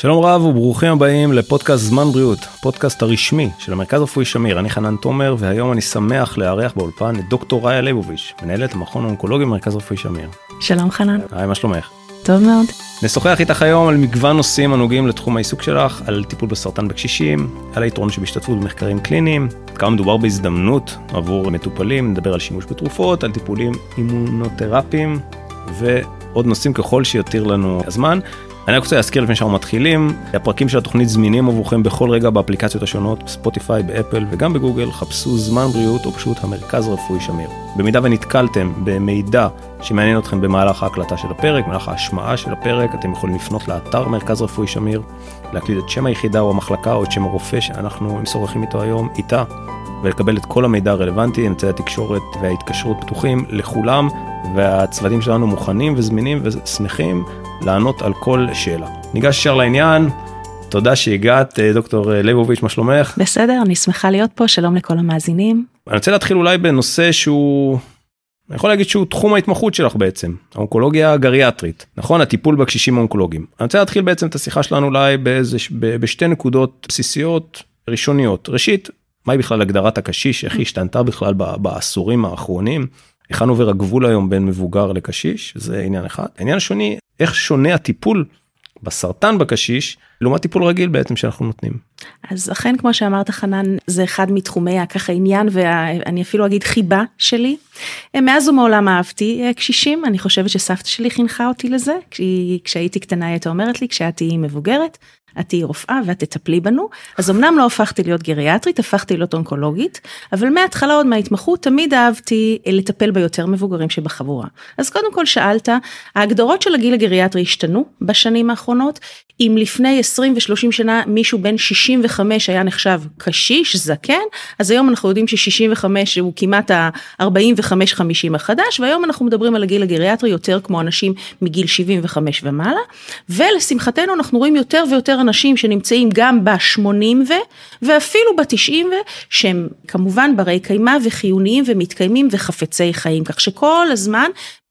שלום רב וברוכים הבאים לפודקאסט זמן בריאות, פודקאסט הרשמי של המרכז הרפואי שמיר. אני חנן תומר והיום אני שמח לארח באולפן את דוקטור ראיה ליבוביץ', מנהלת המכון האונקולוגי במרכז הרפואי שמיר. שלום חנן. היי, מה שלומך? טוב מאוד. נשוחח איתך היום על מגוון נושאים הנוגעים לתחום העיסוק שלך, על טיפול בסרטן בקשישים, על היתרון שבהשתתפות במחקרים קליניים, כמה מדובר בהזדמנות עבור מטופלים, נדבר על שימוש בתרופות, על טיפולים אימונותרפיים ועוד נושאים ככל שיותיר לנו הזמן. אני רק רוצה להזכיר לפני שאנחנו מתחילים, הפרקים של התוכנית זמינים עבורכם בכל רגע באפליקציות השונות, ספוטיפיי, באפל וגם בגוגל, חפשו זמן בריאות או פשוט המרכז הרפואי שמיר. במידה ונתקלתם במידע שמעניין אתכם במהלך ההקלטה של הפרק, במהלך ההשמעה של הפרק, אתם יכולים לפנות לאתר מרכז רפואי שמיר, להקליד את שם היחידה או המחלקה או את שם הרופא שאנחנו משוחחים איתו היום, איתה, ולקבל את כל המידע הרלוונטי, אמצעי התקשורת וההתקשרות פתוחים לכולם, והצוותים שלנו מוכנים וזמינים ושמחים לענות על כל שאלה. ניגש ישר לעניין, תודה שהגעת, דוקטור ליבוביץ', מה שלומך? בסדר, אני שמחה להיות פה, שלום לכל המאזינים. אני רוצה להתחיל אולי בנושא שהוא, אני יכול להגיד שהוא תחום ההתמחות שלך בעצם, האונקולוגיה הגריאטרית, נכון? הטיפול בקשישים האונקולוגיים. אני רוצה להתחיל בעצם את השיחה שלנו אולי באיזה, בשתי נקודות בסיסיות ראשוניות. ראשית, מהי בכלל הגדרת הקשיש, איך היא השתנתה בכלל בעשורים האחרונים, היכן עובר הגבול היום בין מבוגר לקשיש, זה עניין אחד. העניין השני, איך שונה הטיפול בסרטן בקשיש לעומת טיפול רגיל בעצם שאנחנו נותנים. אז אכן כמו שאמרת חנן זה אחד מתחומי הככה עניין ואני אפילו אגיד חיבה שלי. מאז ומעולם אהבתי אה, קשישים אני חושבת שסבתא שלי חינכה אותי לזה כשהייתי קטנה הייתה אומרת לי כשאת תהיי מבוגרת את תהיי רופאה ואת תטפלי בנו. אז אמנם לא הפכתי להיות גריאטרית הפכתי להיות אונקולוגית אבל מההתחלה עוד מההתמחות תמיד אהבתי אה, לטפל ביותר מבוגרים שבחבורה. אז קודם כל שאלת ההגדרות של הגיל הגריאטרי השתנו בשנים האחרונות? אם לפני 20 ו-30 שנה מישהו בן 65 היה נחשב קשיש, זקן, אז היום אנחנו יודעים ש-65 הוא כמעט ה-45-50 החדש, והיום אנחנו מדברים על הגיל הגריאטרי יותר כמו אנשים מגיל 75 ומעלה, ולשמחתנו אנחנו רואים יותר ויותר אנשים שנמצאים גם ב-80 ו, ואפילו ב-90 ו, שהם כמובן ברי קיימא וחיוניים ומתקיימים וחפצי חיים, כך שכל הזמן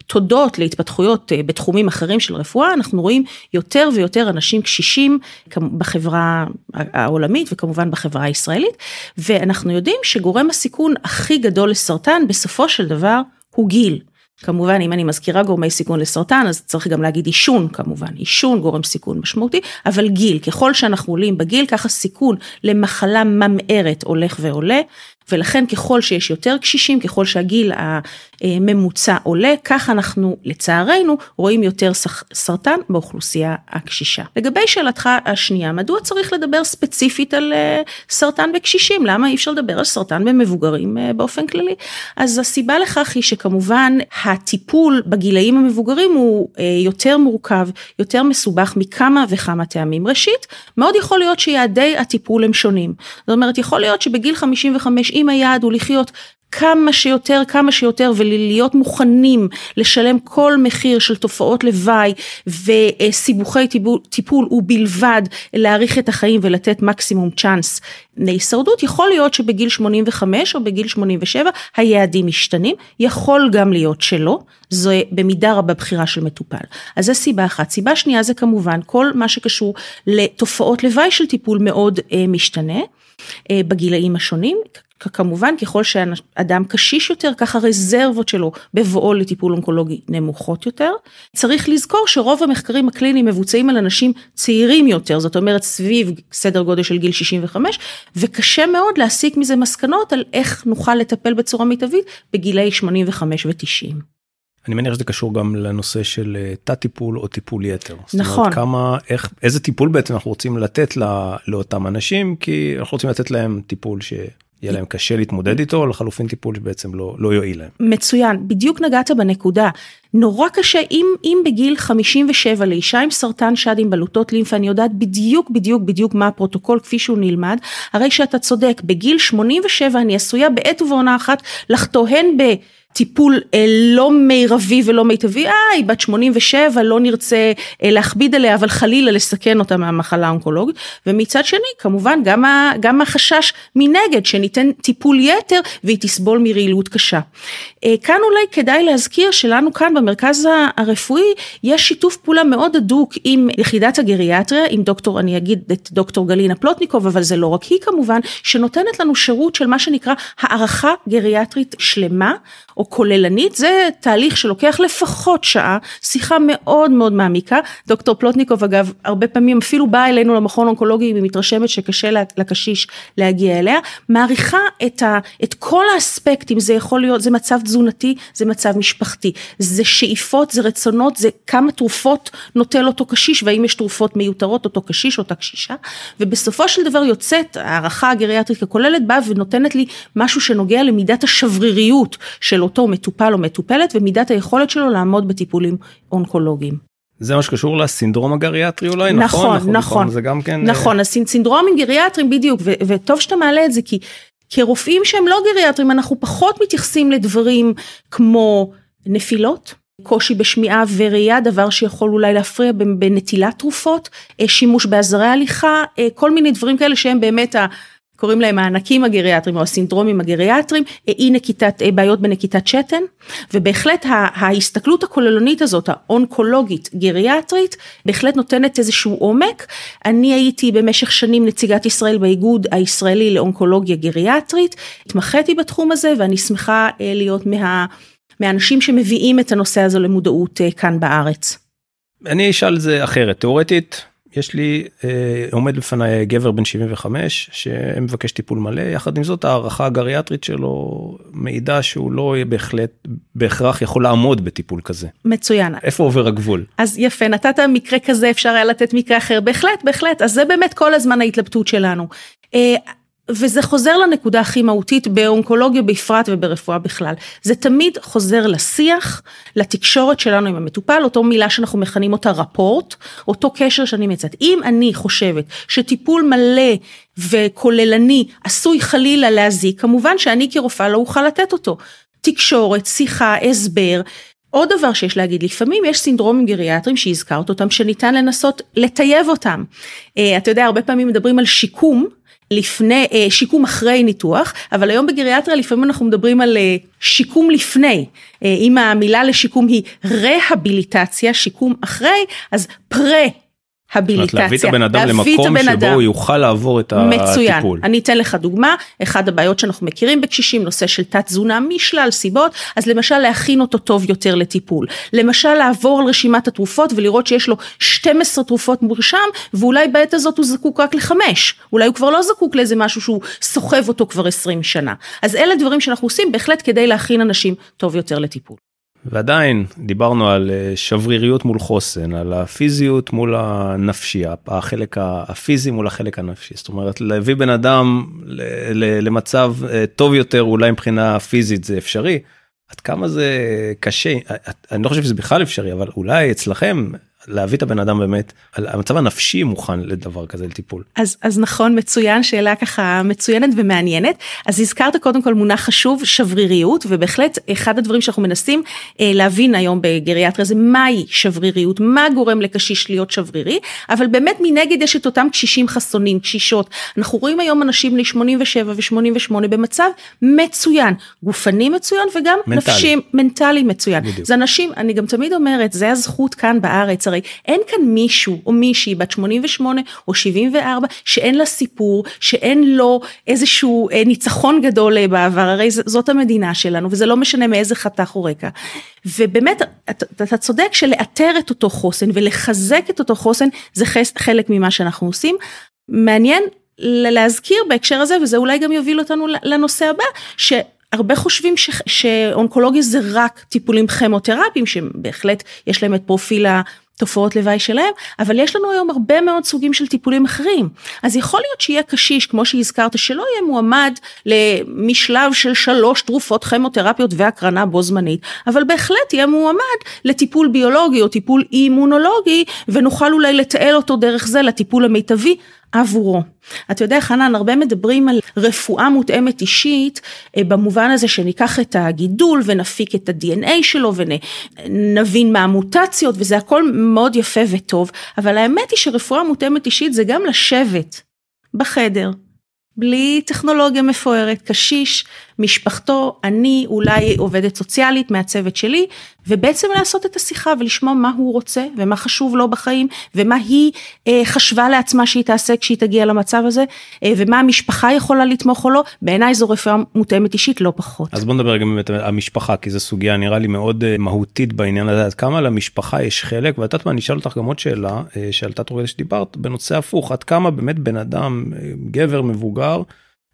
תודות להתפתחויות אה, בתחומים אחרים של רפואה, אנחנו רואים יותר ויותר אנשים קשישים בחברה העולמית וכמובן בחברה הישראלית, ואנחנו יודעים שגורם הסיכון הכי גדול לסרטן בסופו של דבר הוא גיל. כמובן אם אני מזכירה גורמי סיכון לסרטן אז צריך גם להגיד עישון כמובן, עישון גורם סיכון משמעותי, אבל גיל, ככל שאנחנו עולים בגיל ככה סיכון למחלה ממארת הולך ועולה, ולכן ככל שיש יותר קשישים, ככל שהגיל הממוצע עולה, כך אנחנו לצערנו רואים יותר סרטן באוכלוסייה הקשישה. לגבי שאלתך השנייה, מדוע צריך לדבר ספציפית על אה, סרטן בקשישים? למה אי אפשר לדבר על סרטן במבוגרים אה, באופן כללי? אז הסיבה לכך היא שכמובן הטיפול בגילאים המבוגרים הוא אה, יותר מורכב, יותר מסובך מכמה וכמה טעמים. ראשית, מאוד יכול להיות שיעדי הטיפול הם שונים. זאת אומרת, יכול להיות שבגיל 55 אם היעד הוא לחיות כמה שיותר, כמה שיותר, ולהיות מוכנים לשלם כל מחיר של תופעות לוואי וסיבוכי טיפול, ובלבד להאריך את החיים ולתת מקסימום צ'אנס להישרדות, יכול להיות שבגיל 85 או בגיל 87 היעדים משתנים, יכול גם להיות שלא, זו במידה רבה בחירה של מטופל. אז זו סיבה אחת. סיבה שנייה זה כמובן כל מה שקשור לתופעות לוואי של טיפול מאוד אה, משתנה. אה, בגילאים השונים, כמובן ככל שאדם קשיש יותר כך הרזרבות שלו בבואו לטיפול אונקולוגי נמוכות יותר. צריך לזכור שרוב המחקרים הקליניים מבוצעים על אנשים צעירים יותר זאת אומרת סביב סדר גודל של גיל 65 וקשה מאוד להסיק מזה מסקנות על איך נוכל לטפל בצורה מיטבית בגילי 85 ו-90. אני מניח שזה קשור גם לנושא של אה, תת טיפול או טיפול יתר. נכון. זאת אומרת, כמה, איך, איזה טיפול בעצם אנחנו רוצים לתת לא, לאותם אנשים כי אנחנו רוצים לתת להם טיפול ש... יהיה להם קשה להתמודד איתו, או לחלופין טיפול שבעצם לא, לא יועיל להם. מצוין, בדיוק נגעת בנקודה. נורא קשה, אם, אם בגיל 57 לאישה עם סרטן שד עם בלוטות לימפה, אני יודעת בדיוק בדיוק בדיוק מה הפרוטוקול כפי שהוא נלמד, הרי שאתה צודק, בגיל 87 אני עשויה בעת ובעונה אחת לחטוא הן ב... טיפול אה, לא מירבי ולא מיטבי, אה, היא בת 87, לא נרצה אה, להכביד עליה, אבל חלילה לסכן אותה מהמחלה האונקולוגית. ומצד שני, כמובן, גם, ה, גם החשש מנגד, שניתן טיפול יתר והיא תסבול מרעילות קשה. אה, כאן אולי כדאי להזכיר שלנו כאן במרכז הרפואי יש שיתוף פעולה מאוד הדוק עם יחידת הגריאטריה, עם דוקטור, אני אגיד את דוקטור גלינה פלוטניקוב, אבל זה לא רק היא כמובן, שנותנת לנו שירות של מה שנקרא הערכה גריאטרית שלמה או כוללנית, זה תהליך שלוקח לפחות שעה, שיחה מאוד מאוד מעמיקה, דוקטור פלוטניקוב אגב הרבה פעמים אפילו באה אלינו למכון אונקולוגי אם היא מתרשמת שקשה לקשיש להגיע אליה, מעריכה את, ה, את כל האספקטים, זה יכול להיות, זה מצב תזונתי, זה מצב משפחתי, זה שאיפות, זה רצונות, זה כמה תרופות נוטל אותו קשיש והאם יש תרופות מיותרות אותו קשיש או אותה קשישה, ובסופו של דבר יוצאת הערכה הגריאטרית הכוללת באה ונותנת לי משהו שנוגע למידת השבריריות של אותו מטופל או מטופלת ומידת היכולת שלו לעמוד בטיפולים אונקולוגיים. זה מה שקשור לסינדרום הגריאטרי אולי נכון? נכון נכון, נכון זה גם כן נכון אה, הסינדרומים גריאטרים בדיוק ו- וטוב שאתה מעלה את זה כי כרופאים שהם לא גריאטרים אנחנו פחות מתייחסים לדברים כמו נפילות קושי בשמיעה וראייה, דבר שיכול אולי להפריע בנטילת תרופות, אה, שימוש בעזרי הליכה, אה, כל מיני דברים כאלה שהם באמת קוראים להם הענקים הגריאטריים או הסינדרומים הגריאטריים, אי נקיטת, בעיות בנקיטת שתן, ובהחלט ההסתכלות הכוללנית הזאת, האונקולוגית גריאטרית, בהחלט נותנת איזשהו עומק. אני הייתי במשך שנים נציגת ישראל באיגוד הישראלי לאונקולוגיה גריאטרית, התמחיתי בתחום הזה ואני שמחה אה, להיות מה, מהאנשים שמביאים את הנושא הזה למודעות אה, כאן בארץ. אני אשאל זה אחרת, תאורטית יש לי אה, עומד בפניי גבר בן 75 שמבקש טיפול מלא יחד עם זאת הערכה הגריאטרית שלו מעידה שהוא לא יהיה בהחלט בהכרח יכול לעמוד בטיפול כזה. מצוין. איפה עובר הגבול? אז יפה נתת מקרה כזה אפשר היה לתת מקרה אחר בהחלט בהחלט אז זה באמת כל הזמן ההתלבטות שלנו. אה, וזה חוזר לנקודה הכי מהותית באונקולוגיה בפרט וברפואה בכלל. זה תמיד חוזר לשיח, לתקשורת שלנו עם המטופל, אותו מילה שאנחנו מכנים אותה רפורט, אותו קשר שאני מצאת. אם אני חושבת שטיפול מלא וכוללני עשוי חלילה להזיק, כמובן שאני כרופאה לא אוכל לתת אותו. תקשורת, שיחה, הסבר. עוד דבר שיש להגיד, לפעמים יש סינדרומים גריאטריים שהזכרת אותם, שניתן לנסות לטייב אותם. אה, אתה יודע, הרבה פעמים מדברים על שיקום, לפני, אה, שיקום אחרי ניתוח, אבל היום בגריאטריה לפעמים אנחנו מדברים על אה, שיקום לפני. אה, אם המילה לשיקום היא רהביליטציה, שיקום אחרי, אז פרה הביליטציה, להביא את הבן אדם למקום שבו אדם. הוא יוכל לעבור את מצוין. הטיפול. מצוין, אני אתן לך דוגמה, אחת הבעיות שאנחנו מכירים בקשישים, נושא של תת תזונה משלל סיבות, אז למשל להכין אותו טוב יותר לטיפול, למשל לעבור על רשימת התרופות ולראות שיש לו 12 תרופות מורשם, ואולי בעת הזאת הוא זקוק רק לחמש, אולי הוא כבר לא זקוק לאיזה משהו שהוא סוחב אותו כבר 20 שנה. אז אלה דברים שאנחנו עושים בהחלט כדי להכין אנשים טוב יותר לטיפול. ועדיין דיברנו על אה, שבריריות מול חוסן, על הפיזיות מול הנפשי, החלק הפיזי מול החלק הנפשי. זאת אומרת, להביא בן אדם למצב אה, טוב יותר, אולי מבחינה פיזית זה אפשרי. עד כמה זה קשה, אה, אני לא חושב שזה בכלל אפשרי, אבל אולי אצלכם להביא את הבן אדם באמת, המצב הנפשי מוכן לדבר כזה לטיפול. אז, אז נכון, מצוין, שאלה ככה מצוינת ומעניינת. אז הזכרת קודם כל מונח חשוב, שבריריות, ובהחלט אחד הדברים שאנחנו מנסים אה, להבין היום בגריאטריה זה מהי שבריריות, מה גורם לקשיש להיות שברירי, אבל באמת מנגד יש את אותם קשישים חסונים, קשישות. אנחנו רואים היום אנשים בני 87 ו-88 במצב מצוין, גופני מצוין וגם מנטלי. נפשי, מנטלי מצוין. בדיוק. זה אנשים, אני גם תמיד אומרת, זה הזכות כאן בארץ, הרי אין כאן מישהו או מישהי בת 88 או 74 שאין לה סיפור, שאין לו איזשהו אה, ניצחון גדול אה, בעבר, הרי זאת המדינה שלנו וזה לא משנה מאיזה חתך או רקע. ובאמת אתה, אתה צודק שלאתר את אותו חוסן ולחזק את אותו חוסן זה חלק ממה שאנחנו עושים. מעניין להזכיר בהקשר הזה וזה אולי גם יוביל אותנו לנושא הבא. ש... הרבה חושבים ש, שאונקולוגיה זה רק טיפולים כימותרפיים שבהחלט יש להם את פרופיל תופעות לוואי שלהם, אבל יש לנו היום הרבה מאוד סוגים של טיפולים אחרים. אז יכול להיות שיהיה קשיש, כמו שהזכרת, שלא יהיה מועמד משלב של שלוש תרופות כימותרפיות והקרנה בו זמנית, אבל בהחלט יהיה מועמד לטיפול ביולוגי או טיפול אימונולוגי, ונוכל אולי לתעל אותו דרך זה לטיפול המיטבי עבורו. אתה יודע חנן הרבה מדברים על רפואה מותאמת אישית אה, במובן הזה שניקח את הגידול ונפיק את ה-DNA שלו ונבין מה המוטציות וזה הכל מאוד יפה וטוב אבל האמת היא שרפואה מותאמת אישית זה גם לשבת בחדר בלי טכנולוגיה מפוארת, קשיש משפחתו, אני אולי עובדת סוציאלית מהצוות שלי, ובעצם לעשות את השיחה ולשמוע מה הוא רוצה ומה חשוב לו בחיים ומה היא אה, חשבה לעצמה שהיא תעשה כשהיא תגיע למצב הזה אה, ומה המשפחה יכולה לתמוך או לא, בעיניי זו רפואה מותאמת אישית לא פחות. אז בוא נדבר גם באמת על המשפחה כי זו סוגיה נראה לי מאוד אה, מהותית בעניין הזה, אז כמה למשפחה יש חלק ואת יודעת מה אני אשאל אותך גם עוד שאלה אה, שעלתה תוך שדיברת בנושא הפוך, עד כמה באמת בן אדם, אה, גבר מבוגר,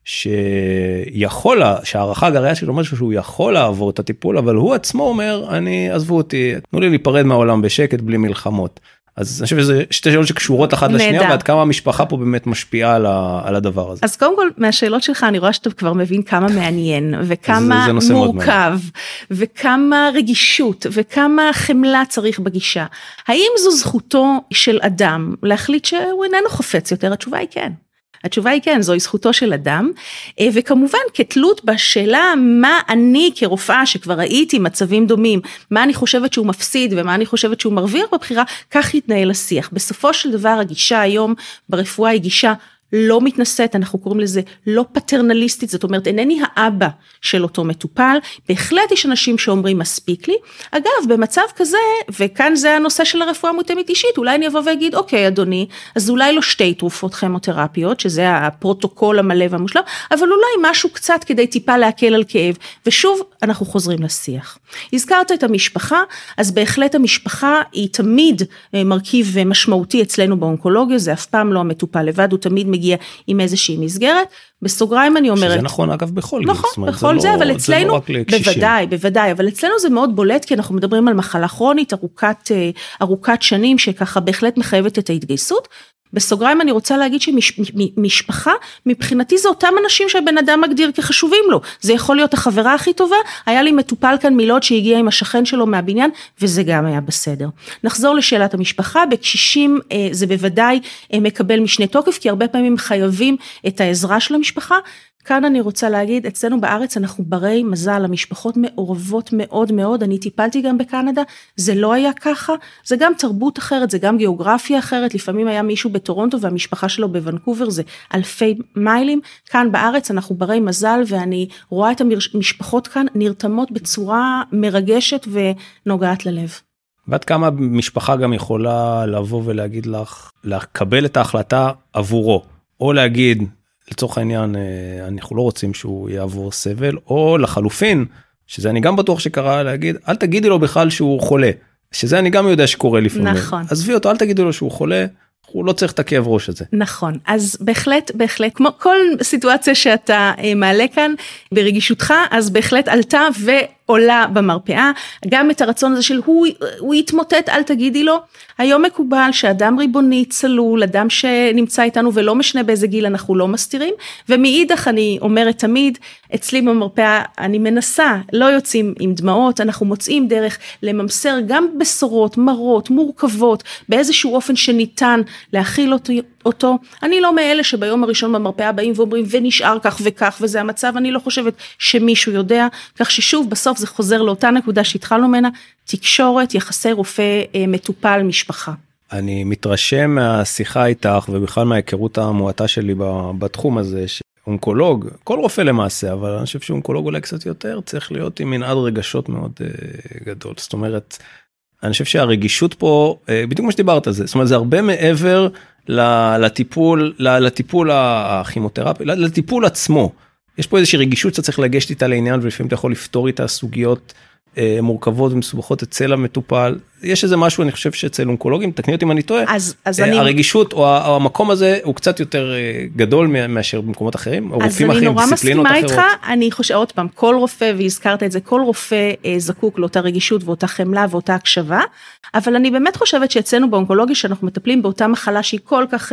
שיכול, שהערכה הגרעיה שלו אומרת שהוא יכול לעבור את הטיפול, אבל הוא עצמו אומר, אני, עזבו אותי, תנו לי להיפרד מהעולם בשקט בלי מלחמות. אז אני חושב שזה שתי שאלות שקשורות אחת לשנייה ועד כמה המשפחה פה באמת משפיעה על, ה, על הדבר הזה. אז קודם כל מהשאלות שלך אני רואה שאתה כבר מבין כמה מעניין וכמה זה, זה מורכב וכמה רגישות וכמה חמלה צריך בגישה. האם זו זכותו של אדם להחליט שהוא איננו חפץ יותר? התשובה היא כן. התשובה היא כן, זוהי זכותו של אדם, אה, וכמובן כתלות בשאלה מה אני כרופאה שכבר ראיתי מצבים דומים, מה אני חושבת שהוא מפסיד ומה אני חושבת שהוא מרוויח בבחירה, כך יתנהל השיח. בסופו של דבר הגישה היום ברפואה היא גישה לא מתנשאת, אנחנו קוראים לזה לא פטרנליסטית, זאת אומרת אינני האבא של אותו מטופל, בהחלט יש אנשים שאומרים מספיק לי. אגב, במצב כזה, וכאן זה הנושא של הרפואה מותאמת אישית, אולי אני אבוא ואגיד, אוקיי אדוני, אז אולי לא שתי תרופות כימותרפיות, שזה הפרוטוקול המלא והמושלם, אבל אולי משהו קצת כדי טיפה להקל על כאב, ושוב, אנחנו חוזרים לשיח. הזכרת את המשפחה, אז בהחלט המשפחה היא תמיד אה, מרכיב משמעותי אצלנו באונקולוגיה, זה אף פעם לא המטופל לבד, הוא תמיד מגיע עם איזושהי מסגרת. בסוגריים אני אומרת. שזה נכון אגב בכל גיל. נכון, בכל זה, זה, לא, אבל אצלנו, זה לא בוודאי, בוודאי, אבל אצלנו זה מאוד בולט כי אנחנו מדברים על מחלה כרונית ארוכת, אה, ארוכת שנים שככה בהחלט מחייבת את ההתגייסות. בסוגריים אני רוצה להגיד שמשפחה מבחינתי זה אותם אנשים שהבן אדם מגדיר כחשובים לו. זה יכול להיות החברה הכי טובה. היה לי מטופל כאן מלוד שהגיע עם השכן שלו מהבניין וזה גם היה בסדר. נחזור לשאלת המשפחה. בקשישים אה, זה בוודאי אה, מקבל משנה תוקף כי הרבה פעמים חייבים את העזרה של המשפחה כאן אני רוצה להגיד, אצלנו בארץ אנחנו ברי מזל, המשפחות מעורבות מאוד מאוד, אני טיפלתי גם בקנדה, זה לא היה ככה, זה גם תרבות אחרת, זה גם גיאוגרפיה אחרת, לפעמים היה מישהו בטורונטו והמשפחה שלו בוונקובר, זה אלפי מיילים, כאן בארץ אנחנו ברי מזל ואני רואה את המשפחות כאן נרתמות בצורה מרגשת ונוגעת ללב. ועד כמה משפחה גם יכולה לבוא ולהגיד לך, לקבל את ההחלטה עבורו, או להגיד לצורך העניין אה, אנחנו לא רוצים שהוא יעבור סבל או לחלופין שזה אני גם בטוח שקרה להגיד אל תגידי לו בכלל שהוא חולה שזה אני גם יודע שקורה לפעמים. נכון. עזבי אותו אל תגידו לו שהוא חולה הוא לא צריך את הכאב ראש הזה. נכון, אז בהחלט, בהחלט, כמו כל סיטואציה שאתה אה, מעלה כאן ברגישותך, אז בהחלט עלתה ועולה במרפאה, גם את הרצון הזה של הוא, הוא יתמוטט, אל תגידי לו. היום מקובל שאדם ריבוני, צלול, אדם שנמצא איתנו ולא משנה באיזה גיל אנחנו לא מסתירים, ומאידך אני אומרת תמיד, אצלי במרפאה אני מנסה, לא יוצאים עם דמעות, אנחנו מוצאים דרך לממסר גם בשורות, מרות, מורכבות, באיזשהו אופן שניתן להכיל אותו. אני לא מאלה שביום הראשון במרפאה באים ואומרים ונשאר כך וכך וזה המצב, אני לא חושבת שמישהו יודע, כך ששוב בסוף זה חוזר לאותה נקודה שהתחלנו ממנה, תקשורת, יחסי רופא אה, מטופל משפחה. אני מתרשם מהשיחה איתך ובכלל מההיכרות המועטה שלי בתחום הזה שאונקולוג כל רופא למעשה אבל אני חושב שאונקולוג אולי קצת יותר צריך להיות עם מנעד רגשות מאוד uh, גדול. זאת אומרת אני חושב שהרגישות פה אה, בדיוק כמו שדיברת על זה זאת אומרת זה הרבה מעבר לטיפול לטיפול הכימותרפי לטיפול עצמו. יש פה איזושהי רגישות שאתה צריך לגשת איתה לעניין ולפעמים אתה יכול לפתור איתה סוגיות אה, מורכבות ומסובכות אצל המטופל יש איזה משהו אני חושב שאצל אונקולוגים תקני אותי אם אני טועה אז, אז אה, אני הרגישות או המקום הזה הוא קצת יותר אה, גדול מאשר במקומות אחרים או רופאים אחרים דיסציפלינות אחרות. אז אני נורא מסכימה איתך אני חושב עוד פעם כל רופא והזכרת את זה כל רופא זקוק לאותה רגישות ואותה חמלה ואותה הקשבה אבל אני באמת חושבת שאצלנו באונקולוגיה שאנחנו מטפלים באותה מחלה שהיא כל כך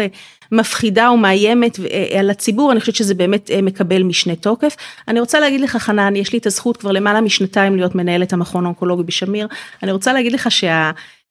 מפחידה ומאיימת על הציבור אני חושבת שזה באמת מקבל משנה תוקף. אני רוצה להגיד לך חנן יש לי את הזכות כבר למעלה משנתיים להיות מנהלת המכון האונקולוגי בשמיר אני רוצה להגיד לך שה...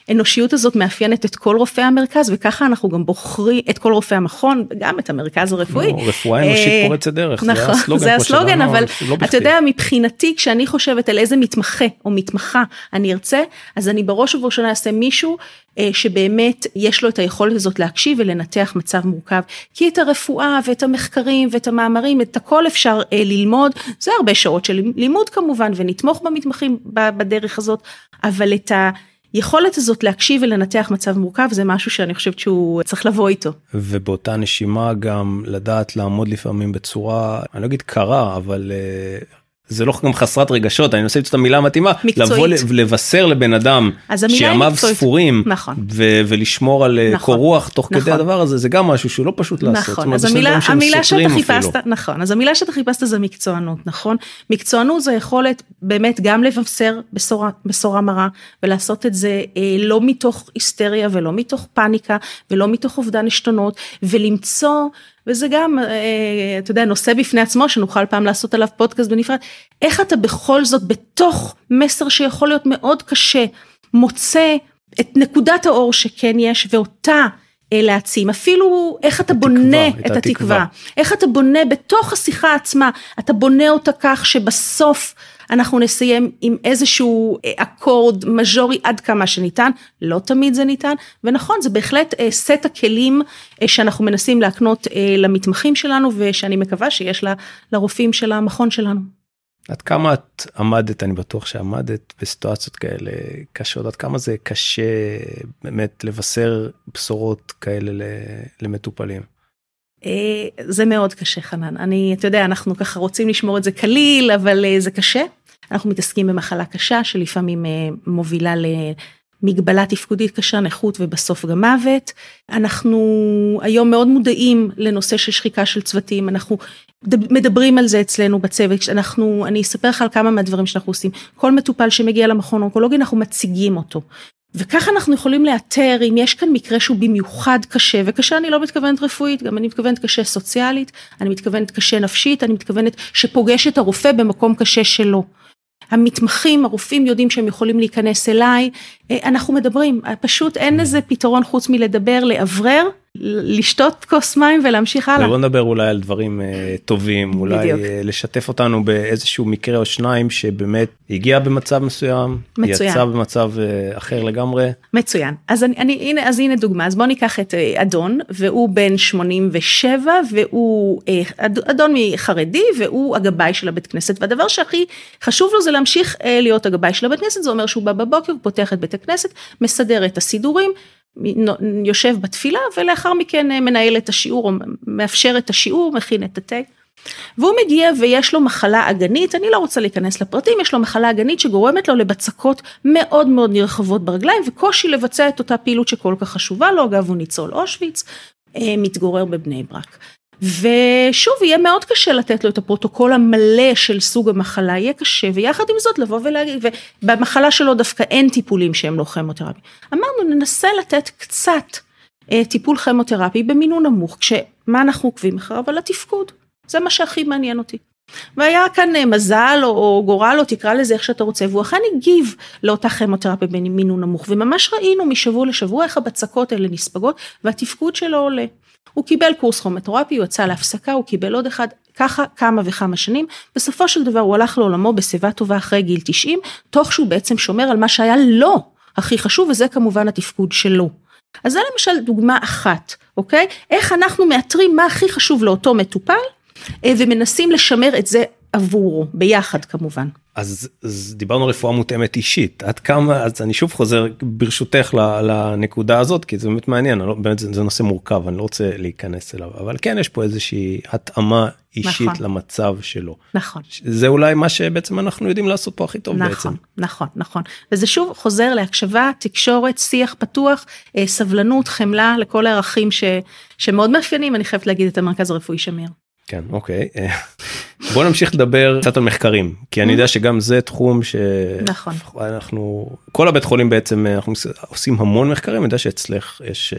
האנושיות הזאת מאפיינת את כל רופאי המרכז וככה אנחנו גם בוחרים את כל רופאי המכון וגם את המרכז הרפואי. לא, רפואה אנושית אה, פורצת דרך, נכון, זה הסלוגן, אבל לא אתה יודע מבחינתי כשאני חושבת על איזה מתמחה או מתמחה אני ארצה אז אני בראש ובראשונה אעשה מישהו אה, שבאמת יש לו את היכולת הזאת להקשיב ולנתח מצב מורכב. כי את הרפואה ואת המחקרים ואת המאמרים את הכל אפשר אה, ללמוד. זה הרבה שעות של לימוד כמובן ונתמוך במתמחים בדרך הזאת אבל את ה... היכולת הזאת להקשיב ולנתח מצב מורכב זה משהו שאני חושבת שהוא צריך לבוא איתו. ובאותה נשימה גם לדעת לעמוד לפעמים בצורה אני לא אגיד קרה אבל אה, זה לא גם חסרת רגשות אני מנסה למצוא את המילה המתאימה לבוא לבשר לבן אדם שימיו ספורים נכון. ו- ולשמור על אה, נכון, קור רוח תוך נכון. כדי הדבר הזה זה גם משהו שהוא לא פשוט לעשות. נכון אז המילה, המילה שאתה חיפשת נכון אז המילה שאתה חיפשת זה מקצוענות נכון מקצוענות זה יכולת באמת גם לבשר בשורה בשורה מרה ולעשות את זה אה, לא מתוך היסטריה ולא מתוך פאניקה ולא מתוך אובדן עשתונות ולמצוא. וזה גם, אה, אתה יודע, נושא בפני עצמו שנוכל פעם לעשות עליו פודקאסט בנפרד, איך אתה בכל זאת בתוך מסר שיכול להיות מאוד קשה, מוצא את נקודת האור שכן יש ואותה אה, להעצים, אפילו איך אתה בונה את, את התקווה, התקווה, איך אתה בונה בתוך השיחה עצמה, אתה בונה אותה כך שבסוף אנחנו נסיים עם איזשהו אה, אקורד מז'ורי עד כמה שניתן, לא תמיד זה ניתן, ונכון זה בהחלט אה, סט הכלים שאנחנו מנסים להקנות למתמחים שלנו ושאני מקווה שיש לרופאים של המכון שלנו. עד כמה את עמדת, אני בטוח שעמדת בסיטואציות כאלה קשות, עד כמה זה קשה באמת לבשר בשורות כאלה למטופלים? אה, זה מאוד קשה חנן, אני, אתה יודע, אנחנו ככה רוצים לשמור את זה קליל, אבל אה, זה קשה. אנחנו מתעסקים במחלה קשה שלפעמים אה, מובילה מגבלה תפקודית קשה, נכות ובסוף גם מוות. אנחנו היום מאוד מודעים לנושא של שחיקה של צוותים, אנחנו מדברים על זה אצלנו בצוות, אנחנו, אני אספר לך על כמה מהדברים שאנחנו עושים. כל מטופל שמגיע למכון אונקולוגי אנחנו מציגים אותו. וככה אנחנו יכולים לאתר אם יש כאן מקרה שהוא במיוחד קשה, וקשה אני לא מתכוונת רפואית, גם אני מתכוונת קשה סוציאלית, אני מתכוונת קשה נפשית, אני מתכוונת שפוגש את הרופא במקום קשה שלו. המתמחים, הרופאים יודעים שהם יכולים להיכנס אליי, אה, אנחנו מדברים, פשוט אין איזה פתרון חוץ מלדבר, לאוורר לשתות כוס מים ולהמשיך הלאה. בוא נדבר אולי על דברים uh, טובים, אולי בדיוק. uh, לשתף אותנו באיזשהו מקרה או שניים שבאמת הגיע במצב מסוים, מצוין. יצא במצב uh, אחר לגמרי. מצוין. אז אני, אני הנה אז הנה דוגמה, אז בוא ניקח את uh, אדון והוא בן 87 והוא uh, אדון מחרדי והוא הגבאי של הבית כנסת והדבר שהכי חשוב לו זה להמשיך uh, להיות הגבאי של הבית כנסת, זה אומר שהוא בא בבוקר, פותח את בית הכנסת, מסדר את הסידורים. יושב בתפילה ולאחר מכן אה, מנהל את השיעור או מאפשר את השיעור, מכין את התה. והוא מגיע ויש לו מחלה אגנית, אני לא רוצה להיכנס לפרטים, יש לו מחלה אגנית שגורמת לו לבצקות מאוד מאוד נרחבות ברגליים וקושי לבצע את אותה פעילות שכל כך חשובה לו, אגב הוא ניצול אושוויץ, אה, מתגורר בבני ברק. ושוב יהיה מאוד קשה לתת לו את הפרוטוקול המלא של סוג המחלה, יהיה קשה ויחד עם זאת לבוא ולהגיד, ובמחלה שלו דווקא אין טיפולים שהם לא כימותרפי. אמרנו ננסה לתת קצת אה, טיפול כימותרפי במינון נמוך, כשמה אנחנו עוקבים אחריו? על התפקוד, זה מה שהכי מעניין אותי. והיה כאן אה, מזל או, או גורל או תקרא לזה איך שאתה רוצה והוא אכן הגיב לאותה כימותרפיה במינון נמוך וממש ראינו משבוע לשבוע איך הבצקות האלה נספגות והתפקוד שלו עולה. הוא קיבל קורס כימותרפי, הוא יצא להפסקה, הוא קיבל עוד אחד, ככה כמה וכמה שנים, בסופו של דבר הוא הלך לעולמו בשיבה טובה אחרי גיל 90, תוך שהוא בעצם שומר על מה שהיה לו הכי חשוב, וזה כמובן התפקוד שלו. אז זה למשל דוגמה אחת, אוקיי? איך אנחנו מאתרים מה הכי חשוב לאותו מטופל, ומנסים לשמר את זה עבורו, ביחד כמובן. אז, אז דיברנו רפואה מותאמת אישית עד כמה אז אני שוב חוזר ברשותך לנקודה הזאת כי זה באמת מעניין לא, באמת זה, זה נושא מורכב אני לא רוצה להיכנס אליו אבל כן יש פה איזושהי התאמה אישית נכון. למצב שלו נכון זה אולי מה שבעצם אנחנו יודעים לעשות פה הכי טוב נכון, בעצם נכון נכון וזה שוב חוזר להקשבה תקשורת שיח פתוח אה, סבלנות חמלה לכל הערכים ש, שמאוד מאפיינים אני חייבת להגיד את המרכז הרפואי שמיר. כן אוקיי בוא נמשיך לדבר קצת על מחקרים כי אני יודע שגם זה תחום שאנחנו נכון. כל הבית חולים בעצם אנחנו עושים המון מחקרים אני יודע שאצלך יש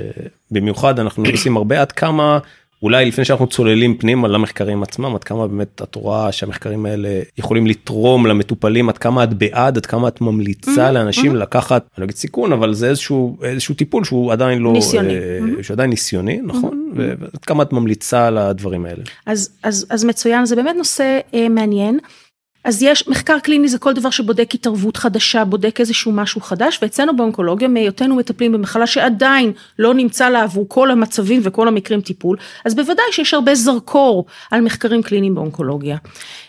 במיוחד אנחנו עושים הרבה עד כמה אולי לפני שאנחנו צוללים פנימה למחקרים עצמם, עד כמה באמת את רואה שהמחקרים האלה יכולים לתרום למטופלים, עד כמה את בעד, עד כמה את ממליצה mm-hmm. לאנשים mm-hmm. לקחת, אני לא אגיד סיכון, אבל זה איזשהו, איזשהו טיפול שהוא עדיין לא, ניסיוני, אה, mm-hmm. שהוא עדיין ניסיוני, נכון? Mm-hmm. ועד כמה את ממליצה על הדברים האלה. אז, אז, אז מצוין, זה באמת נושא אה, מעניין. אז יש מחקר קליני זה כל דבר שבודק התערבות חדשה, בודק איזשהו משהו חדש, ואצלנו באונקולוגיה מהיותנו מטפלים במחלה שעדיין לא נמצא לה עבור כל המצבים וכל המקרים טיפול, אז בוודאי שיש הרבה זרקור על מחקרים קליניים באונקולוגיה.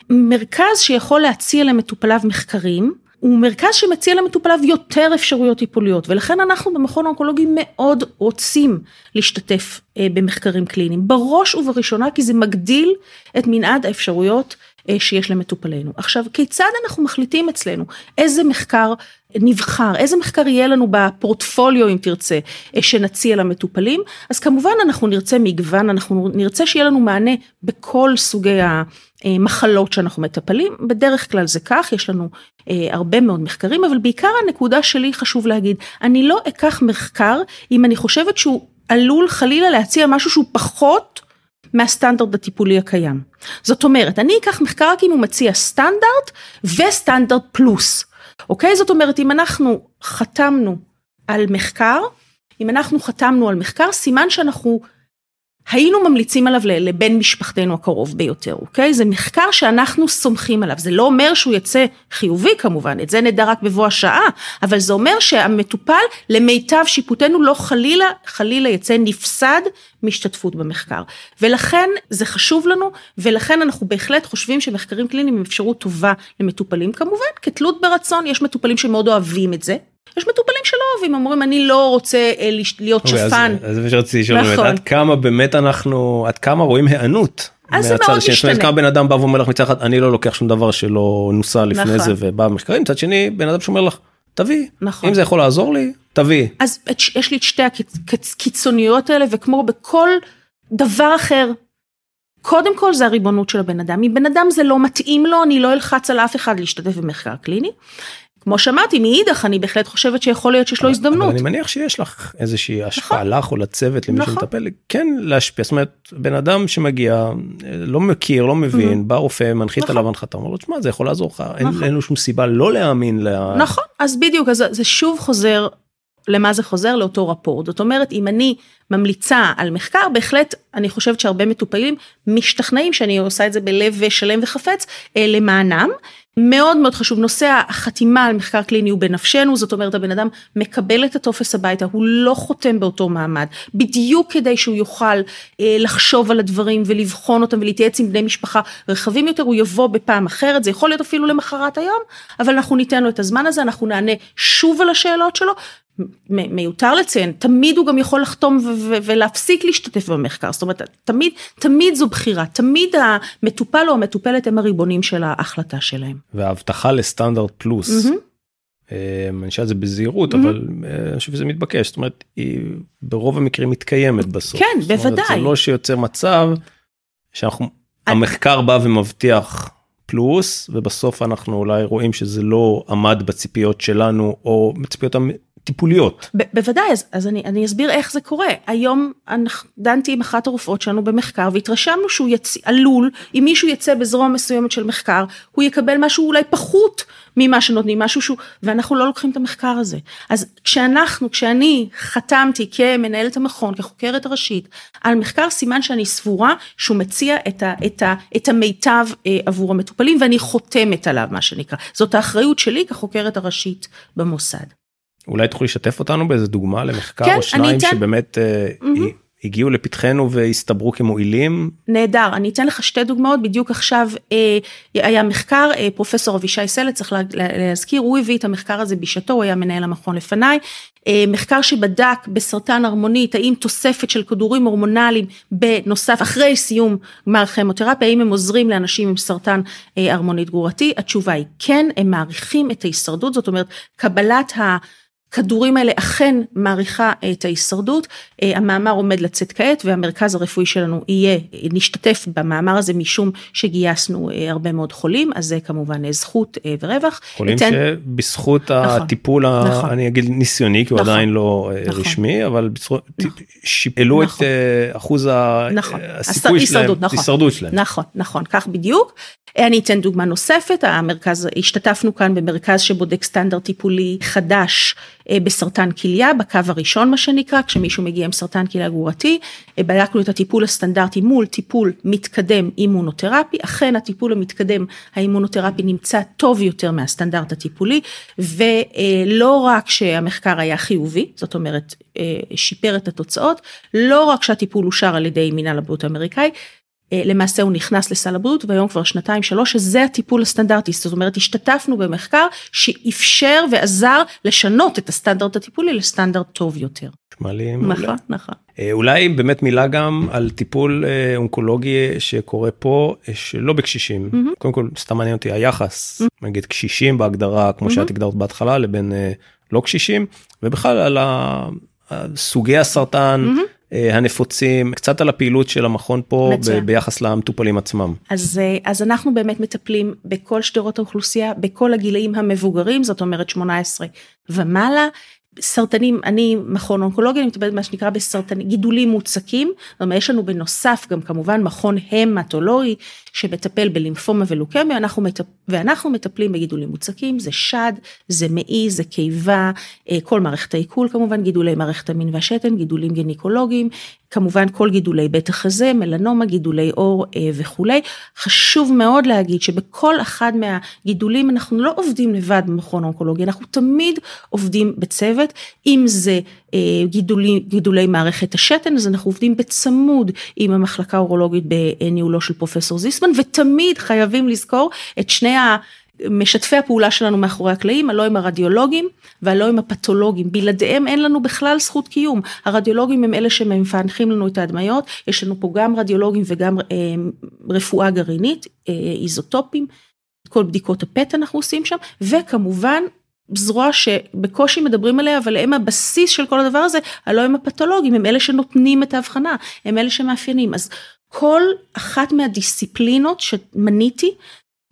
מרכז שיכול להציע למטופליו מחקרים, הוא מרכז שמציע למטופליו יותר אפשרויות טיפוליות ולכן אנחנו במכון האונקולוגי מאוד רוצים להשתתף אה, במחקרים קליניים בראש ובראשונה כי זה מגדיל את מנעד האפשרויות שיש למטופלינו. עכשיו כיצד אנחנו מחליטים אצלנו? איזה מחקר נבחר, איזה מחקר יהיה לנו בפורטפוליו אם תרצה אה, שנציע למטופלים, אז כמובן אנחנו נרצה מגוון, אנחנו נרצה שיהיה לנו מענה בכל סוגי המחלות שאנחנו מטפלים, בדרך כלל זה כך, יש לנו אה, הרבה מאוד מחקרים, אבל בעיקר הנקודה שלי חשוב להגיד, אני לא אקח מחקר אם אני חושבת שהוא עלול חלילה להציע משהו שהוא פחות מהסטנדרט הטיפולי הקיים. זאת אומרת, אני אקח מחקר רק אם הוא מציע סטנדרט וסטנדרט פלוס. אוקיי? זאת אומרת, אם אנחנו חתמנו על מחקר, אם אנחנו חתמנו על מחקר, סימן שאנחנו היינו ממליצים עליו לבן משפחתנו הקרוב ביותר, אוקיי? זה מחקר שאנחנו סומכים עליו, זה לא אומר שהוא יצא חיובי כמובן, את זה נדע רק בבוא השעה, אבל זה אומר שהמטופל למיטב שיפוטנו לא חלילה, חלילה יצא נפסד מהשתתפות במחקר. ולכן זה חשוב לנו, ולכן אנחנו בהחלט חושבים שמחקרים קליניים הם אפשרות טובה למטופלים, כמובן כתלות ברצון, יש מטופלים שמאוד אוהבים את זה, יש מטופלים שלא אוהבים, אומרים אני לא רוצה אה, להיות אוקיי, שפן. אז זה שרציתי לשאול באמת, נכון. עד כמה באמת אנחנו, עד כמה רואים היענות. אז זה מאוד משתנה. כמה בן אדם בא ואומר לך מצד אחד אני לא לוקח שום דבר שלא נוסה לפני נכון. זה ובא במחקרים, מצד שני בן אדם שאומר לך תביא, נכון. אם זה יכול לעזור לי, תביא. אז יש לי את שתי הקיצוניות האלה וכמו בכל דבר אחר. קודם כל זה הריבונות של הבן אדם, אם בן אדם זה לא מתאים לו, אני לא אלחץ על אף אחד להשתתף במחקר קליני. כמו שאמרתי, מאידך אני בהחלט חושבת שיכול להיות שיש לו הזדמנות. אבל אני מניח שיש לך איזושהי השפעה נכון. לך או לצוות למי נכון. שמטפל, כן להשפיע, זאת אומרת, בן אדם שמגיע, לא מכיר, לא מבין, mm-hmm. בא רופא, מנחית נכון. עליו הנחתה, אומר לו, תשמע, זה יכול לעזור לך, נכון. אין לנו שום סיבה לא להאמין. ל... נכון, אז בדיוק, אז זה שוב חוזר למה זה חוזר? לאותו רפורט. זאת אומרת, אם אני ממליצה על מחקר, בהחלט אני חושבת שהרבה מטופלים משתכנעים שאני עושה את זה בלב שלם וחפץ אה, למענם. מאוד מאוד חשוב, נושא החתימה על מחקר קליני הוא בנפשנו, זאת אומרת הבן אדם מקבל את הטופס הביתה, הוא לא חותם באותו מעמד, בדיוק כדי שהוא יוכל אה, לחשוב על הדברים ולבחון אותם ולהתייעץ עם בני משפחה רחבים יותר, הוא יבוא בפעם אחרת, זה יכול להיות אפילו למחרת היום, אבל אנחנו ניתן לו את הזמן הזה, אנחנו נענה שוב על השאלות שלו, מיותר לציין, תמיד הוא גם יכול לחתום ולהפסיק להשתתף במחקר, זאת אומרת, תמיד, תמיד זו בחירה, תמיד המטופל או המטופלת הם הריבונים של ההחלטה שלהם. וההבטחה לסטנדרט פלוס, mm-hmm. אני אשאל את זה בזהירות, mm-hmm. אבל אה, אני חושב שזה מתבקש, זאת אומרת, היא ברוב המקרים מתקיימת בסוף. כן, בוודאי. אומרת, זה לא שיוצר מצב שאנחנו, המחקר בא ומבטיח פלוס, ובסוף אנחנו אולי רואים שזה לא עמד בציפיות שלנו, או בציפיות טיפוליות. ב- בוודאי, אז, אז אני, אני אסביר איך זה קורה. היום דנתי עם אחת הרופאות שלנו במחקר והתרשמנו שהוא יצ... עלול, אם מישהו יצא בזרוע מסוימת של מחקר, הוא יקבל משהו אולי פחות ממה שנותנים, משהו שהוא, ואנחנו לא לוקחים את המחקר הזה. אז כשאנחנו, כשאני חתמתי כמנהלת המכון, כחוקרת הראשית, על מחקר סימן שאני סבורה שהוא מציע את, ה, את, ה, את המיטב אה, עבור המטופלים ואני חותמת עליו מה שנקרא. זאת האחריות שלי כחוקרת הראשית במוסד. אולי תוכלי לשתף אותנו באיזה דוגמה למחקר כן, או שניים אתן... שבאמת mm-hmm. הגיעו לפתחנו והסתברו כמועילים. נהדר, אני אתן לך שתי דוגמאות, בדיוק עכשיו אה, היה מחקר, אה, פרופסור אבישי סלט, צריך לה, להזכיר, הוא הביא את המחקר הזה בשעתו, הוא היה מנהל המכון לפניי, אה, מחקר שבדק בסרטן הרמונית, האם תוספת של כדורים הורמונליים בנוסף, אחרי סיום גמר כימותרפיה, האם הם עוזרים לאנשים עם סרטן אה, הרמונית גרורתי, התשובה היא כן, הם מעריכים את ההישרדות, זאת אומרת, קבלת ה... הכדורים האלה אכן מעריכה את ההישרדות. המאמר עומד לצאת כעת והמרכז הרפואי שלנו יהיה, נשתתף במאמר הזה משום שגייסנו הרבה מאוד חולים, אז זה כמובן זכות ורווח. חולים אתן... שבזכות נכון, הטיפול, נכון. אני אגיד ניסיוני, כי הוא נכון, עדיין לא נכון. רשמי, אבל בזכות, נכון. העלו נכון. את אחוז נכון. הסיכוי שלהם, נכון. הישרדות שלהם. נכון, נכון, כך בדיוק. אני אתן דוגמה נוספת, המרכז, השתתפנו כאן במרכז שבודק סטנדרט טיפולי חדש אה, בסרטן כליה, בקו הראשון מה שנקרא, כשמישהו מגיע עם סרטן כליה גרורתי, אה, בדקנו את הטיפול הסטנדרטי מול טיפול מתקדם אימונותרפי, אכן הטיפול המתקדם האימונותרפי נמצא טוב יותר מהסטנדרט הטיפולי, ולא רק שהמחקר היה חיובי, זאת אומרת אה, שיפר את התוצאות, לא רק שהטיפול אושר על ידי מינהל הבריאות האמריקאי, אה, למעשה הוא נכנס לסל הבריאות והיום כבר שנתיים שלוש שזה הטיפול הסטנדרטי זאת אומרת השתתפנו במחקר שאפשר ועזר לשנות את הסטנדרט הטיפולי לסטנדרט טוב יותר. נכון נכון. אה, אולי באמת מילה גם על טיפול אה, אונקולוגי שקורה פה שלא בקשישים mm-hmm. קודם כל סתם מעניין אותי היחס mm-hmm. נגיד קשישים בהגדרה כמו mm-hmm. שאת הגדרת בהתחלה לבין לא קשישים ובכלל על סוגי הסרטן. Mm-hmm. אה, הנפוצים, קצת על הפעילות של המכון פה ב- ביחס למטופלים עצמם. אז, אה, אז אנחנו באמת מטפלים בכל שדרות האוכלוסייה, בכל הגילאים המבוגרים, זאת אומרת 18 ומעלה, סרטנים, אני מכון אונקולוגיה, אני מטפלת במה שנקרא בסרטנים, גידולים מוצקים, זאת אומרת יש לנו בנוסף גם כמובן מכון המטולוגי שמטפל בלימפומה ולוקמיה, אנחנו, מטפ... ואנחנו מטפלים בגידולים מוצקים, זה שד, זה מעי, זה קיבה, אה, כל מערכת העיכול כמובן, גידולי מערכת המין והשתן, גידולים גניקולוגיים, כמובן כל גידולי בית החזה, מלנומה, גידולי עור אה, וכולי. חשוב מאוד להגיד שבכל אחד מהגידולים אנחנו לא עובדים לבד במכון האונקולוגי, אנחנו תמיד עובדים בצוות, אם זה אה, גידולי, גידולי מערכת השתן, אז אנחנו עובדים בצמוד עם המחלקה האורולוגית בניהולו של פרופסור זיסמן, ותמיד חייבים לזכור את שני ה... משתפי הפעולה שלנו מאחורי הקלעים, הלא הם הרדיולוגים והלא הם הפתולוגים, בלעדיהם אין לנו בכלל זכות קיום. הרדיולוגים הם אלה שמפענחים לנו את ההדמיות, יש לנו פה גם רדיולוגים וגם אה, רפואה גרעינית, אה, איזוטופים, כל בדיקות הפט אנחנו עושים שם, וכמובן זרוע שבקושי מדברים עליה, אבל הם הבסיס של כל הדבר הזה, הלא הם הפתולוגים, הם אלה שנותנים את ההבחנה, הם אלה שמאפיינים. אז כל אחת מהדיסציפלינות שמניתי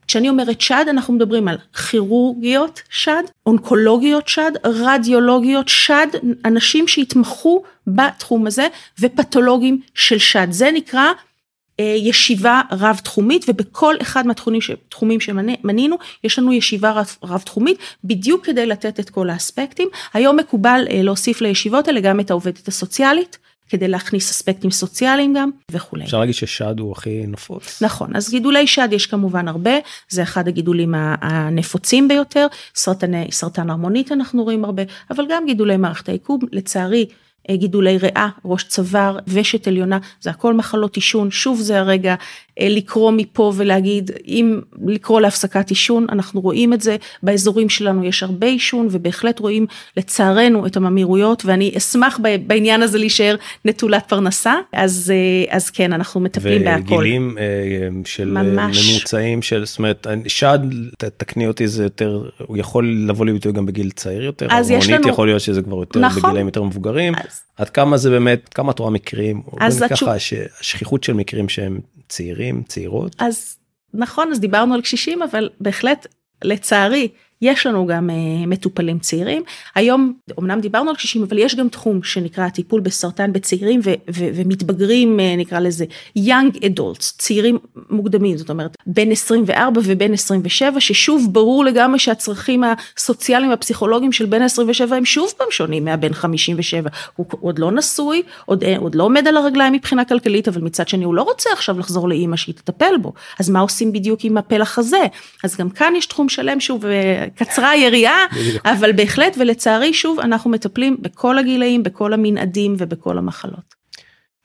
כשאני אומרת שד אנחנו מדברים על כירורגיות שד, אונקולוגיות שד, רדיולוגיות שד, אנשים שהתמחו בתחום הזה ופתולוגים של שד. זה נקרא ישיבה רב תחומית ובכל אחד מהתחומים שמנינו יש לנו ישיבה רב, רב תחומית בדיוק כדי לתת את כל האספקטים. היום מקובל אה, להוסיף לישיבות האלה גם את העובדת הסוציאלית. כדי להכניס אספקטים סוציאליים גם וכולי. אפשר להגיד ששד הוא הכי נפוץ. נכון, אז גידולי שד יש כמובן הרבה, זה אחד הגידולים הנפוצים ביותר, סרטני, סרטן הרמונית אנחנו רואים הרבה, אבל גם גידולי מערכת העיכוב, לצערי אה, גידולי ריאה, ראש צוואר, ושת עליונה, זה הכל מחלות עישון, שוב זה הרגע אה, לקרוא מפה ולהגיד, אם לקרוא להפסקת עישון, אנחנו רואים את זה, באזורים שלנו יש הרבה עישון ובהחלט רואים לצערנו את הממאירויות ואני אשמח בעניין הזה להישאר נטולת פרנסה, אז, אה, אז כן, אנחנו מטפלים בהכל. וגילים של ממש. ממוצעים של, זאת אומרת, שד, תקני אותי, זה יותר, הוא יכול לבוא לביטוי גם בגיל צעיר יותר, אז יש לנו, יכול להיות שזה כבר יותר נכון, בגילאים יותר מבוגרים. עד כמה זה באמת, כמה את רואה מקרים, אז ככה, התשוב... השכיחות של מקרים שהם צעירים, צעירות? אז נכון, אז דיברנו על קשישים, אבל בהחלט, לצערי, יש לנו גם uh, מטופלים צעירים. היום, אמנם דיברנו על קשישים, אבל יש גם תחום שנקרא טיפול בסרטן בצעירים ו- ו- ומתבגרים, uh, נקרא לזה young adults, צעירים מוקדמים, זאת אומרת, בין 24 ובין 27, ששוב ברור לגמרי שהצרכים הסוציאליים והפסיכולוגיים של בין 27 הם שוב פעם שונים מהבין 57. הוא עוד לא נשוי, עוד, אה, עוד לא עומד על הרגליים מבחינה כלכלית, אבל מצד שני הוא לא רוצה עכשיו לחזור לאימא שהיא תטפל בו. אז מה עושים בדיוק עם הפלח הזה? אז גם כאן יש תחום שלם שהוא קצרה היריעה, אבל בהחלט ולצערי שוב אנחנו מטפלים בכל הגילאים, בכל המנעדים ובכל המחלות.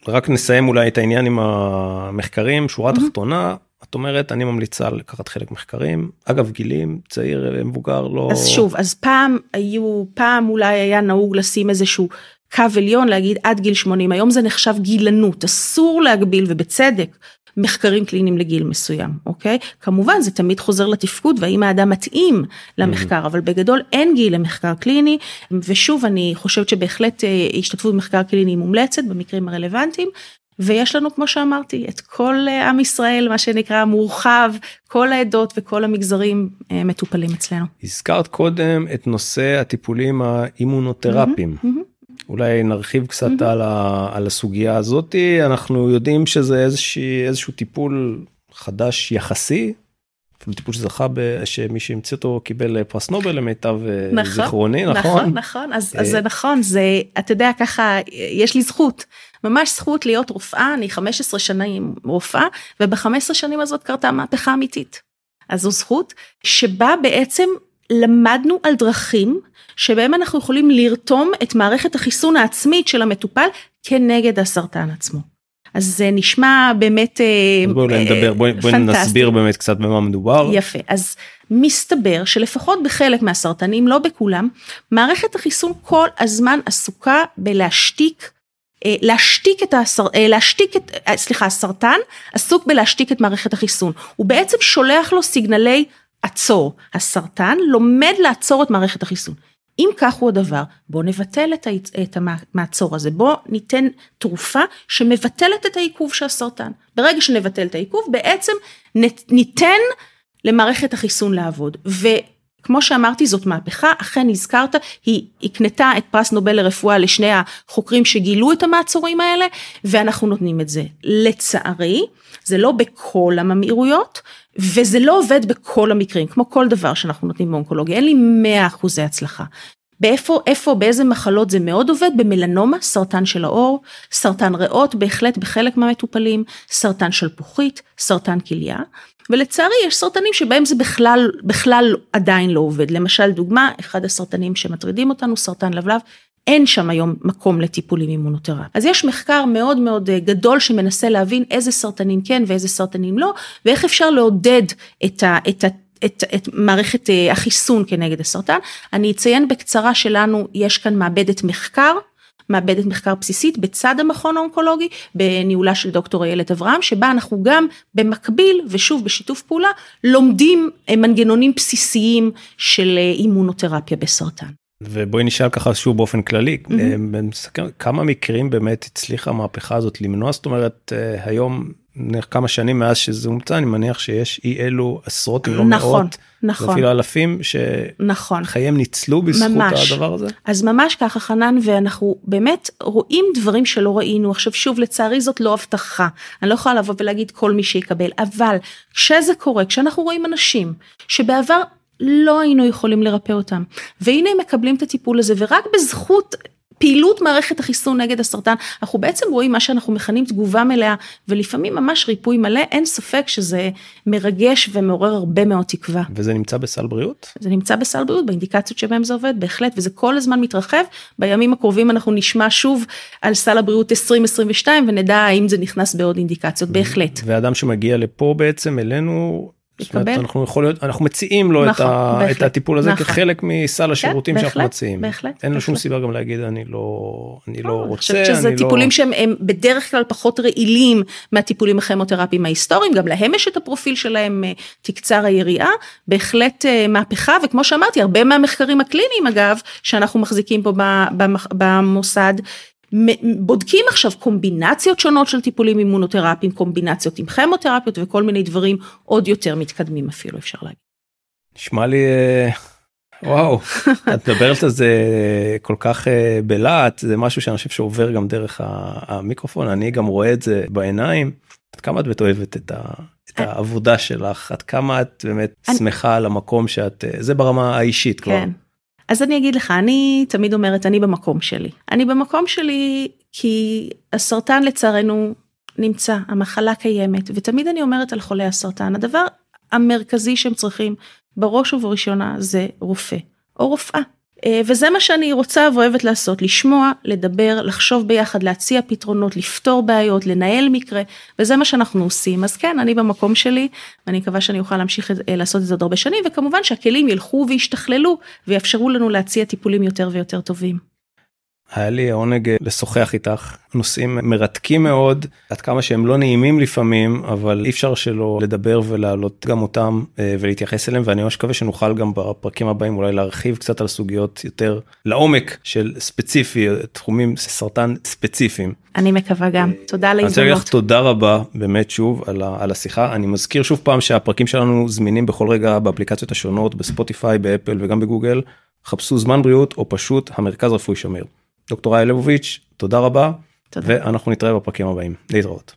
רק נסיים אולי את העניין עם המחקרים, שורה תחתונה, את אומרת אני ממליצה לקחת חלק מחקרים. אגב גילים צעיר מבוגר לא אז שוב אז פעם היו פעם אולי היה נהוג לשים איזשהו קו עליון להגיד עד גיל 80, היום זה נחשב גילנות, אסור להגביל ובצדק מחקרים קליניים לגיל מסוים, אוקיי? כמובן זה תמיד חוזר לתפקוד והאם האדם מתאים למחקר, mm-hmm. אבל בגדול אין גיל למחקר קליני, ושוב אני חושבת שבהחלט אה, השתתפות במחקר קליני מומלצת במקרים הרלוונטיים. ויש לנו כמו שאמרתי את כל אה, עם ישראל מה שנקרא מורחב כל העדות וכל המגזרים אה, מטופלים אצלנו. הזכרת קודם את נושא הטיפולים האימונותרפיים. Mm-hmm, mm-hmm. אולי נרחיב קצת mm-hmm. על, ה, על הסוגיה הזאתי אנחנו יודעים שזה איזושהי איזשהו טיפול חדש יחסי. טיפול שזכה ב... שמי שהמציא אותו קיבל פרס נובל למיטב אה, נכון, זיכרוני נכון נכון נכון אז, אז זה נכון זה אתה יודע ככה יש לי זכות ממש זכות להיות רופאה אני 15 שנים רופאה וב-15 שנים הזאת קרתה מהפכה אמיתית. אז זו זכות שבה בעצם למדנו על דרכים שבהם אנחנו יכולים לרתום את מערכת החיסון העצמית של המטופל כנגד הסרטן עצמו. אז זה נשמע באמת אה, בואי אה, נדבר בואי בוא נסביר באמת קצת במה מדובר. יפה. אז מסתבר שלפחות בחלק מהסרטנים לא בכולם מערכת החיסון כל הזמן עסוקה בלהשתיק אה, להשתיק את הסר... אה, להשתיק את סליחה הסרטן עסוק בלהשתיק את מערכת החיסון. הוא בעצם שולח לו סיגנלי עצור הסרטן לומד לעצור את מערכת החיסון אם כך הוא הדבר, בוא נבטל את, ההצ... את המעצור הזה, בוא ניתן תרופה שמבטלת את העיכוב של הסרטן. ברגע שנבטל את העיכוב, בעצם ניתן למערכת החיסון לעבוד. וכמו שאמרתי, זאת מהפכה, אכן הזכרת, היא הקנתה את פרס נובל לרפואה לשני החוקרים שגילו את המעצורים האלה, ואנחנו נותנים את זה. לצערי, זה לא בכל הממאירויות, וזה לא עובד בכל המקרים, כמו כל דבר שאנחנו נותנים באונקולוגיה, אין לי 100 אחוזי הצלחה. באיפה, איפה, באיזה מחלות זה מאוד עובד? במלנומה, סרטן של העור, סרטן ריאות, בהחלט בחלק מהמטופלים, סרטן שלפוחית, סרטן כליה, ולצערי יש סרטנים שבהם זה בכלל, בכלל עדיין לא עובד. למשל, דוגמה, אחד הסרטנים שמטרידים אותנו, סרטן לבלב, אין שם היום מקום לטיפולים אימונותרפיים. אז יש מחקר מאוד מאוד אה, גדול שמנסה להבין איזה סרטנים כן ואיזה סרטנים לא, ואיך אפשר לעודד את ה... את ה את, את מערכת אה, החיסון כנגד הסרטן. אני אציין בקצרה שלנו יש כאן מעבדת מחקר, מעבדת מחקר בסיסית בצד המכון האונקולוגי בניהולה של דוקטור איילת אברהם שבה אנחנו גם במקביל ושוב בשיתוף פעולה לומדים אה, מנגנונים בסיסיים של אימונותרפיה בסרטן. ובואי נשאל ככה שוב באופן כללי mm-hmm. כמה מקרים באמת הצליחה המהפכה הזאת למנוע זאת אומרת אה, היום כמה שנים מאז שזה הומצא אני מניח שיש אי אלו עשרות אם לא נכון, מאות נכון. אפילו אלפים נכון. שחייהם ניצלו בזכות ממש. הדבר הזה. אז ממש ככה חנן ואנחנו באמת רואים דברים שלא ראינו עכשיו שוב לצערי זאת לא הבטחה אני לא יכולה לבוא ולהגיד כל מי שיקבל אבל כשזה קורה כשאנחנו רואים אנשים שבעבר לא היינו יכולים לרפא אותם. והנה הם מקבלים את הטיפול הזה ורק בזכות פעילות מערכת החיסון נגד הסרטן אנחנו בעצם רואים מה שאנחנו מכנים תגובה מלאה ולפעמים ממש ריפוי מלא אין ספק שזה מרגש ומעורר הרבה מאוד תקווה. וזה נמצא בסל בריאות? זה נמצא בסל בריאות באינדיקציות שבהם זה עובד בהחלט וזה כל הזמן מתרחב בימים הקרובים אנחנו נשמע שוב על סל הבריאות 2022 ונדע האם זה נכנס בעוד אינדיקציות בהחלט. ואדם שמגיע לפה בעצם אלינו יקבל. אנחנו יכול להיות אנחנו מציעים לו נכון, את, ה, בהחלט, את הטיפול הזה נכון. כחלק מסל כן, השירותים כן, שאנחנו מציעים. בהחלט. אין לו שום סיבה גם להגיד אני לא אני לא, לא רוצה. אני חושבת שזה אני טיפולים לא... שהם בדרך כלל פחות רעילים מהטיפולים הכימותרפיים ההיסטוריים גם להם יש את הפרופיל שלהם אה, תקצר היריעה בהחלט אה, מהפכה וכמו שאמרתי הרבה מהמחקרים הקליניים אגב שאנחנו מחזיקים פה במוסד בודקים עכשיו קומבינציות שונות של טיפולים אימונותרפיים, קומבינציות עם כימותרפיות וכל מיני דברים עוד יותר מתקדמים אפילו אפשר להגיד. נשמע לי אה, וואו את מדברת על זה כל כך אה, בלהט זה משהו שאני חושב שעובר גם דרך המיקרופון אני גם רואה את זה בעיניים עד כמה את באמת אוהבת את, ה, את אה. העבודה שלך עד כמה את באמת אני... שמחה על המקום שאת זה ברמה האישית כבר. אז אני אגיד לך, אני תמיד אומרת, אני במקום שלי. אני במקום שלי כי הסרטן לצערנו נמצא, המחלה קיימת, ותמיד אני אומרת על חולי הסרטן, הדבר המרכזי שהם צריכים בראש ובראשונה זה רופא או רופאה. אה, וזה מה שאני רוצה ואוהבת לעשות, לשמוע, לדבר, לחשוב ביחד, להציע פתרונות, לפתור בעיות, לנהל מקרה, וזה מה שאנחנו עושים. אז כן, אני במקום שלי, ואני מקווה שאני אוכל להמשיך אה, לעשות את זה עוד הרבה שנים, וכמובן שהכלים ילכו וישתכללו ויאפשרו לנו להציע טיפולים יותר ויותר טובים. היה לי העונג אה, לשוחח איתך נושאים מרתקים מאוד עד כמה שהם לא נעימים לפעמים אבל אי אפשר שלא לדבר ולהעלות גם אותם אה, ולהתייחס אליהם ואני ממש מקווה שנוכל גם בפרקים הבאים אולי להרחיב קצת על סוגיות יותר לעומק של ספציפי תחומים סרטן ספציפיים. אני מקווה גם תודה על ההזדמנות. תודה רבה באמת שוב על, על השיחה אני מזכיר שוב פעם שהפרקים שלנו זמינים בכל רגע באפליקציות השונות בספוטיפיי באפל וגם בגוגל חפשו זמן בריאות או פשוט המרכז רפואי שמיר. דוקטור איה לבוביץ' תודה רבה תודה. ואנחנו נתראה בפרקים הבאים להתראות.